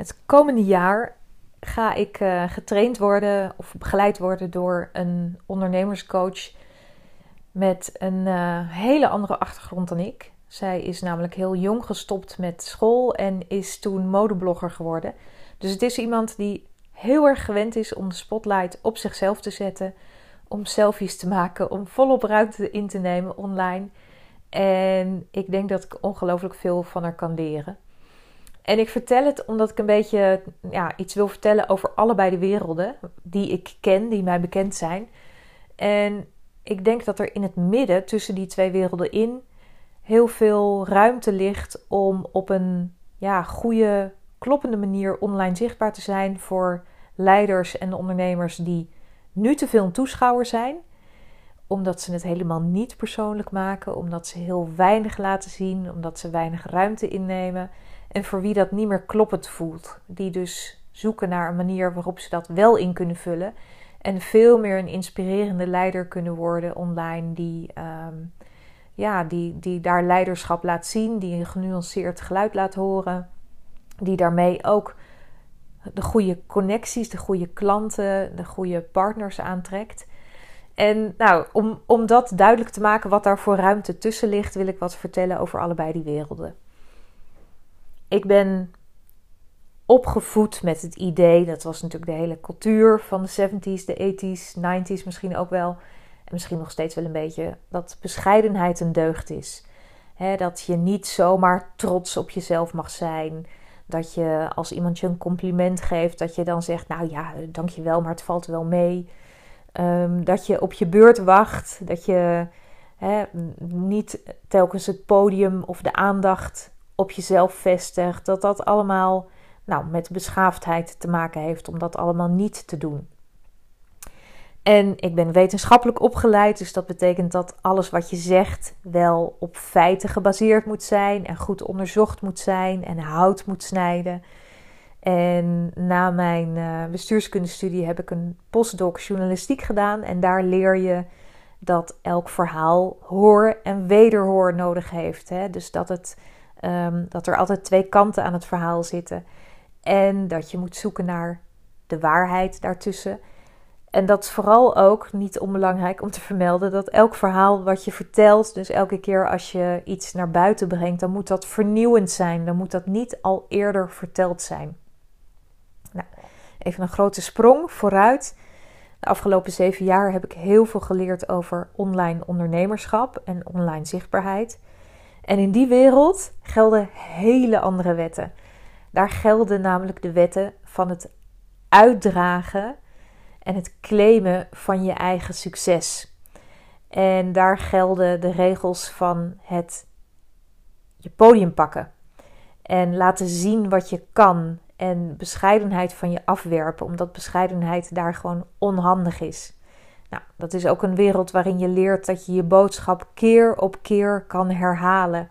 Het komende jaar ga ik uh, getraind worden of begeleid worden door een ondernemerscoach met een uh, hele andere achtergrond dan ik. Zij is namelijk heel jong gestopt met school en is toen modeblogger geworden. Dus het is iemand die heel erg gewend is om de spotlight op zichzelf te zetten, om selfies te maken, om volop ruimte in te nemen online. En ik denk dat ik ongelooflijk veel van haar kan leren. En ik vertel het omdat ik een beetje ja, iets wil vertellen over allebei de werelden die ik ken, die mij bekend zijn. En ik denk dat er in het midden tussen die twee werelden in heel veel ruimte ligt om op een ja, goede, kloppende manier online zichtbaar te zijn voor leiders en ondernemers die nu te veel een toeschouwer zijn, omdat ze het helemaal niet persoonlijk maken, omdat ze heel weinig laten zien, omdat ze weinig ruimte innemen en voor wie dat niet meer kloppend voelt, die dus zoeken naar een manier waarop ze dat wel in kunnen vullen en veel meer een inspirerende leider kunnen worden online, die, ehm, ja, die, die daar leiderschap laat zien, die een genuanceerd geluid laat horen, die daarmee ook de goede connecties, de goede klanten, de goede partners aantrekt. En nou, om, om dat duidelijk te maken wat daar voor ruimte tussen ligt, wil ik wat vertellen over allebei die werelden. Ik ben opgevoed met het idee, dat was natuurlijk de hele cultuur van de 70s, de 80s, 90s misschien ook wel. En misschien nog steeds wel een beetje, dat bescheidenheid een deugd is. dat je niet zomaar trots op jezelf mag zijn. Dat je als iemand je een compliment geeft, dat je dan zegt: Nou ja, dankjewel, maar het valt wel mee. Ehm, dat je op je beurt wacht. Dat je niet telkens het podium of de aandacht op jezelf vestigt. Dat dat allemaal nou, met beschaafdheid te maken heeft om dat allemaal niet te doen. En ik ben wetenschappelijk opgeleid, dus dat betekent dat alles wat je zegt wel op feiten gebaseerd moet zijn en goed onderzocht moet zijn en hout moet snijden. En na mijn uh, bestuurskundestudie heb ik een postdoc journalistiek gedaan en daar leer je dat elk verhaal hoor en wederhoor nodig heeft. Hè? Dus dat, het, um, dat er altijd twee kanten aan het verhaal zitten en dat je moet zoeken naar de waarheid daartussen. En dat is vooral ook niet onbelangrijk om te vermelden dat elk verhaal wat je vertelt, dus elke keer als je iets naar buiten brengt, dan moet dat vernieuwend zijn. Dan moet dat niet al eerder verteld zijn. Nou, even een grote sprong vooruit. De afgelopen zeven jaar heb ik heel veel geleerd over online ondernemerschap en online zichtbaarheid. En in die wereld gelden hele andere wetten. Daar gelden namelijk de wetten van het uitdragen en het claimen van je eigen succes. En daar gelden de regels van het je podium pakken en laten zien wat je kan en bescheidenheid van je afwerpen, omdat bescheidenheid daar gewoon onhandig is. Nou, dat is ook een wereld waarin je leert dat je je boodschap keer op keer kan herhalen.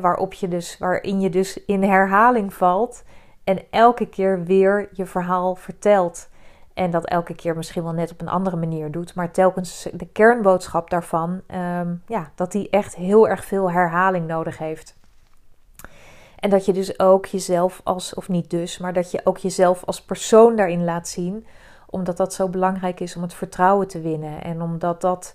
Waarop je dus, waarin je dus in herhaling valt en elke keer weer je verhaal vertelt. En dat elke keer misschien wel net op een andere manier doet. Maar telkens de kernboodschap daarvan, um, ja, dat die echt heel erg veel herhaling nodig heeft. En dat je dus ook jezelf als, of niet dus, maar dat je ook jezelf als persoon daarin laat zien. Omdat dat zo belangrijk is om het vertrouwen te winnen. En omdat dat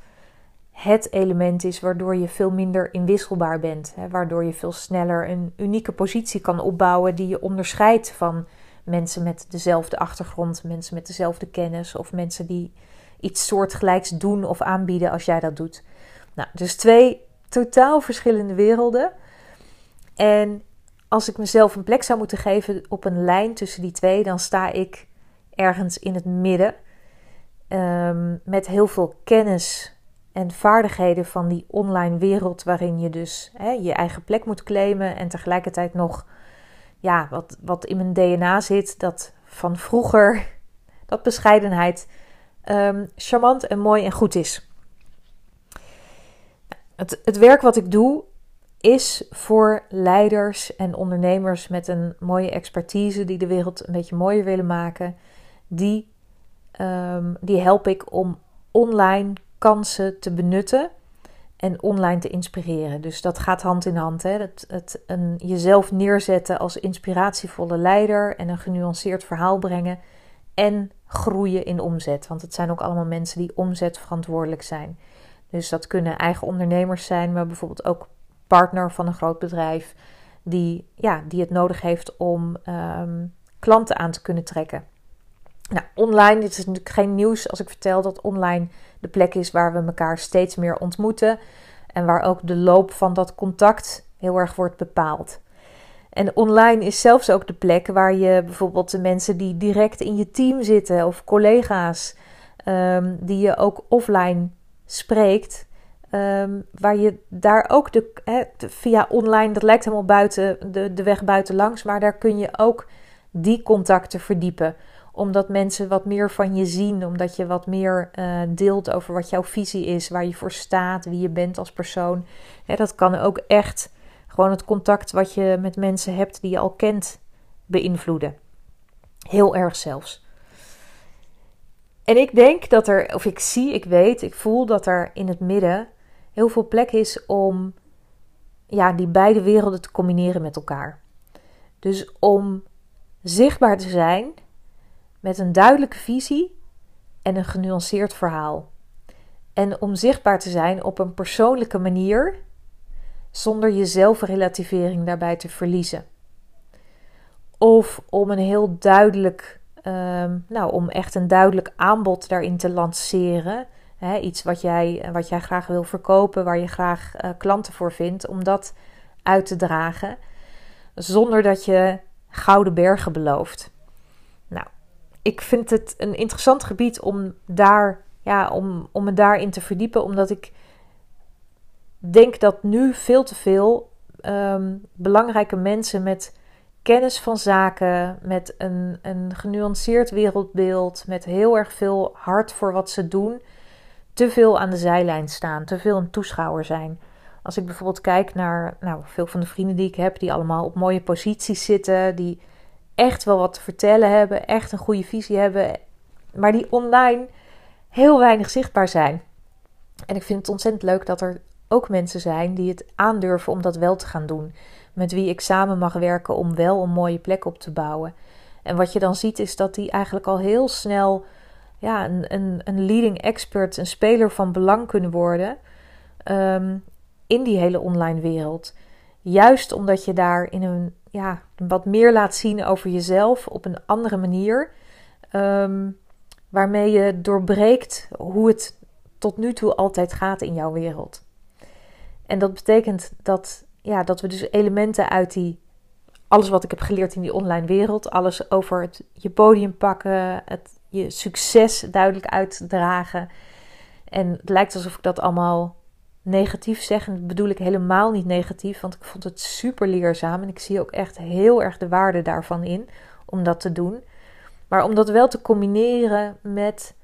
het element is waardoor je veel minder inwisselbaar bent. Hè, waardoor je veel sneller een unieke positie kan opbouwen die je onderscheidt van mensen met dezelfde achtergrond, mensen met dezelfde kennis of mensen die iets soortgelijks doen of aanbieden als jij dat doet. Nou, dus twee totaal verschillende werelden. En als ik mezelf een plek zou moeten geven op een lijn tussen die twee, dan sta ik ergens in het midden. Ehm, met heel veel kennis en vaardigheden van die online wereld, waarin je dus hè, je eigen plek moet claimen en tegelijkertijd nog ja, wat, wat in mijn DNA zit, dat van vroeger, dat bescheidenheid um, charmant en mooi en goed is. Het, het werk wat ik doe is voor leiders en ondernemers met een mooie expertise die de wereld een beetje mooier willen maken. Die, um, die help ik om online kansen te benutten en online te inspireren. Dus dat gaat hand in hand. Hè? Het een, jezelf neerzetten als inspiratievolle leider en een genuanceerd verhaal brengen en groeien in omzet. Want het zijn ook allemaal mensen die omzetverantwoordelijk zijn. Dus dat kunnen eigen ondernemers zijn, maar bijvoorbeeld ook partner van een groot bedrijf die, ja, die het nodig heeft om ehm, klanten aan te kunnen trekken. Nou, online, dit is natuurlijk geen nieuws als ik vertel dat online de plek is waar we elkaar steeds meer ontmoeten en waar ook de loop van dat contact heel erg wordt bepaald. En online is zelfs ook de plek waar je bijvoorbeeld de mensen die direct in je team zitten of collega's, um, die je ook offline spreekt, um, waar je daar ook de, via online, dat lijkt helemaal buiten de, de weg buiten langs, maar daar kun je ook die contacten verdiepen omdat mensen wat meer van je zien, omdat je wat meer uh, deelt over wat jouw visie is, waar je voor staat, wie je bent als persoon. dat kan ook echt gewoon het contact wat je met mensen hebt die je al kent beïnvloeden. Heel erg zelfs. En ik denk dat er, of ik zie, ik weet, ik voel dat er in het midden heel veel plek is om ja, die beide werelden te combineren met elkaar. Dus om zichtbaar te zijn met een duidelijke visie en een genuanceerd verhaal. En om zichtbaar te zijn op een persoonlijke manier, zonder je zelfrelativering daarbij te verliezen. Of om een heel duidelijk, ehm, nou, om echt een duidelijk aanbod daarin te lanceren. Iets wat jij, wat jij graag wil verkopen, waar je graag uh, klanten voor vindt, om dat uit te dragen. Zonder dat je gouden bergen belooft ik vind het een interessant gebied om, daar, ja, om, om me daarin te verdiepen, omdat ik denk dat nu veel te veel ehm, belangrijke mensen met kennis van zaken, met een, een genuanceerd wereldbeeld, met heel erg veel hart voor wat ze doen, te veel aan de zijlijn staan, te veel een toeschouwer zijn. Als ik bijvoorbeeld kijk naar nou, veel van de vrienden die ik heb, die allemaal op mooie posities zitten, die echt wel wat te vertellen hebben, echt een goede visie hebben, maar die online heel weinig zichtbaar zijn. En ik vind het ontzettend leuk dat er ook mensen zijn die het aandurven om dat wel te gaan doen. Met wie ik samen mag werken om wel een mooie plek op te bouwen. En wat je dan ziet is dat die eigenlijk al heel snel ja, een, een, een leading expert, een speler van belang kunnen worden ehm, in die hele online wereld. Juist omdat je daar in een ja, wat meer laat zien over jezelf op een andere manier. Um, waarmee je doorbreekt hoe het tot nu toe altijd gaat in jouw wereld. En dat betekent dat, ja, dat we dus elementen uit die. Alles wat ik heb geleerd in die online wereld, alles over het, je podium pakken, het, je succes duidelijk uitdragen. En het lijkt alsof ik dat allemaal negatief zeggen. Bedoel ik helemaal niet negatief, want ik vond het super leerzaam. En ik zie ook echt heel erg de waarde daarvan in om dat te doen. Maar om dat wel te combineren met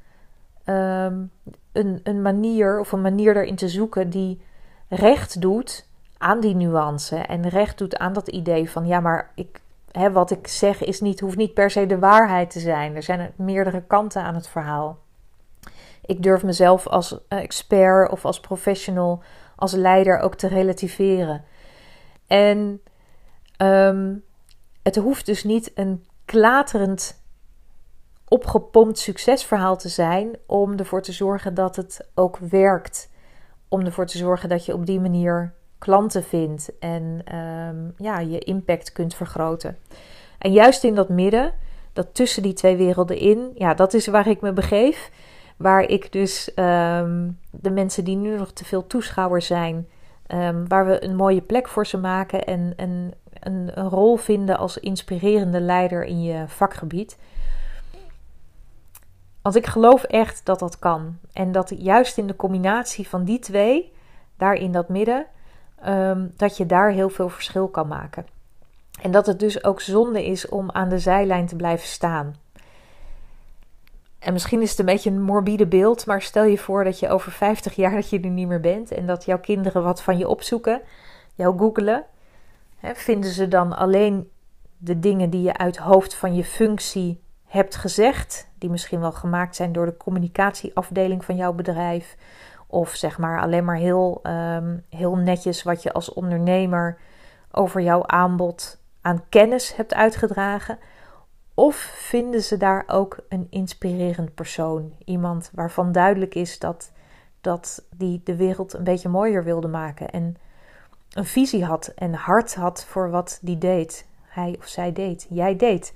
ehm, een, een manier of een manier erin te zoeken die recht doet aan die nuance. En recht doet aan dat idee van ja, maar ik, hè, wat ik zeg is niet, hoeft niet per se de waarheid te zijn. Er zijn meerdere kanten aan het verhaal. Ik durf mezelf als eh, expert of als professional, als leider ook te relativeren. En ehm, het hoeft dus niet een klaterend, opgepompt succesverhaal te zijn om ervoor te zorgen dat het ook werkt. Om ervoor te zorgen dat je op die manier klanten vindt en um, ja, je impact kunt vergroten. En juist in dat midden, dat tussen die twee werelden in, ja, dat is waar ik me begeef. Waar ik dus ehm, de mensen die nu nog te veel toeschouwers zijn, um, waar we een mooie plek voor ze maken en, en een, een, rol vinden als inspirerende leider in je vakgebied. Want ik geloof echt dat dat kan. En dat juist in de combinatie van die twee, daar in dat midden, um, dat je daar heel veel verschil kan maken. En dat het dus ook zonde is om aan de zijlijn te blijven staan. En misschien is het een beetje een morbide beeld, maar stel je voor dat je over 50 jaar dat je er niet meer bent en dat jouw kinderen wat van je opzoeken, jou googelen. vinden ze dan alleen de dingen die je uit hoofd van je functie hebt gezegd, die misschien wel gemaakt zijn door de communicatieafdeling van jouw bedrijf? Of zeg maar alleen maar heel, ehm, heel netjes wat je als ondernemer over jouw aanbod aan kennis hebt uitgedragen. Of vinden ze daar ook een inspirerend persoon? Iemand waarvan duidelijk is dat, dat die de wereld een beetje mooier wilde maken. En een visie had en hart had voor wat die deed. Hij of zij deed. Jij deed.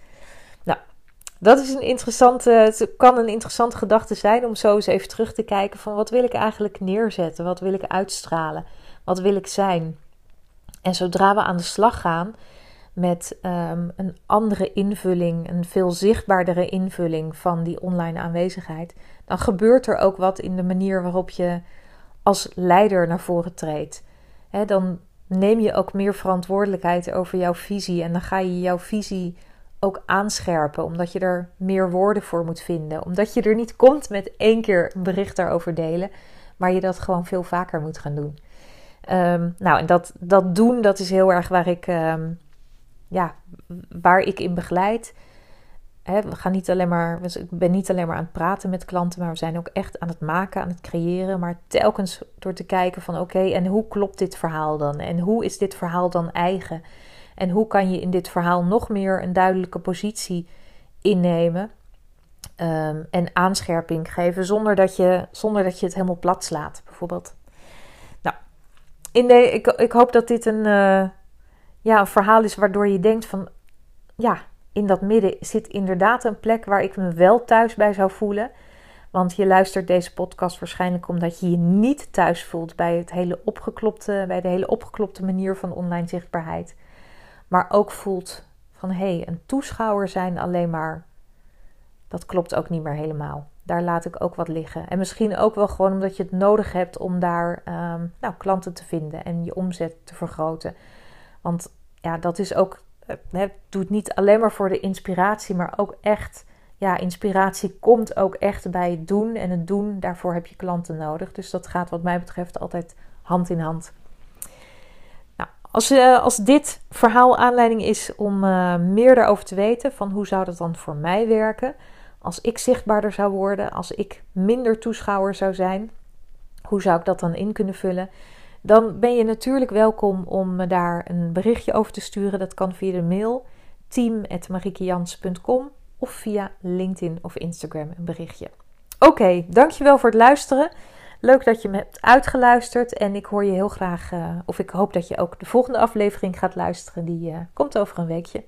Nou, dat is een interessante, het kan een interessante gedachte zijn om zo eens even terug te kijken van wat wil ik eigenlijk neerzetten? Wat wil ik uitstralen? Wat wil ik zijn? En zodra we aan de slag gaan met ehm, een andere invulling, een veel zichtbaardere invulling van die online aanwezigheid, dan gebeurt er ook wat in de manier waarop je als leider naar voren treedt. dan neem je ook meer verantwoordelijkheid over jouw visie en dan ga je jouw visie ook aanscherpen, omdat je er meer woorden voor moet vinden. Omdat je er niet komt met één keer een bericht daarover delen, maar je dat gewoon veel vaker moet gaan doen. Ehm, nou, en dat, dat doen, dat is heel erg waar ik, um, ja, waar ik in begeleid. we gaan niet alleen maar, ik ben niet alleen maar aan het praten met klanten, maar we zijn ook echt aan het maken, aan het creëren. Maar telkens door te kijken van oké, en hoe klopt dit verhaal dan? En hoe is dit verhaal dan eigen? En hoe kan je in dit verhaal nog meer een duidelijke positie innemen? Um, en aanscherping geven zonder dat, je, zonder dat je het helemaal plat slaat, bijvoorbeeld. Nou, in de, ik, ik hoop dat dit een, uh, ja, een verhaal is waardoor je denkt van... Ja, in dat midden zit inderdaad een plek waar ik me wel thuis bij zou voelen. Want je luistert deze podcast waarschijnlijk omdat je je niet thuis voelt bij, het hele opgeklopte, bij de hele opgeklopte manier van online zichtbaarheid maar ook voelt van hé, hey, een toeschouwer zijn alleen maar, dat klopt ook niet meer helemaal. Daar laat ik ook wat liggen. En misschien ook wel gewoon omdat je het nodig hebt om daar ehm, nou, klanten te vinden en je omzet te vergroten. Want ja, dat is ook, het doet niet alleen maar voor de inspiratie, maar ook echt, ja, inspiratie komt ook echt bij het doen. En het doen, daarvoor heb je klanten nodig. Dus dat gaat wat mij betreft altijd hand in hand. Als, uh, als dit verhaal aanleiding is om uh, meer daarover te weten, van hoe zou dat dan voor mij werken, als ik zichtbaarder zou worden, als ik minder toeschouwer zou zijn, hoe zou ik dat dan in kunnen vullen? Dan ben je natuurlijk welkom om me daar een berichtje over te sturen. Dat kan via de mail team.mariekejans.com of via LinkedIn of Instagram een berichtje. Oké, dankjewel voor het luisteren. Leuk dat je me hebt uitgeluisterd. En ik hoor je heel graag, uh, of ik hoop dat je ook de volgende aflevering gaat luisteren. Die uh, komt over een weekje.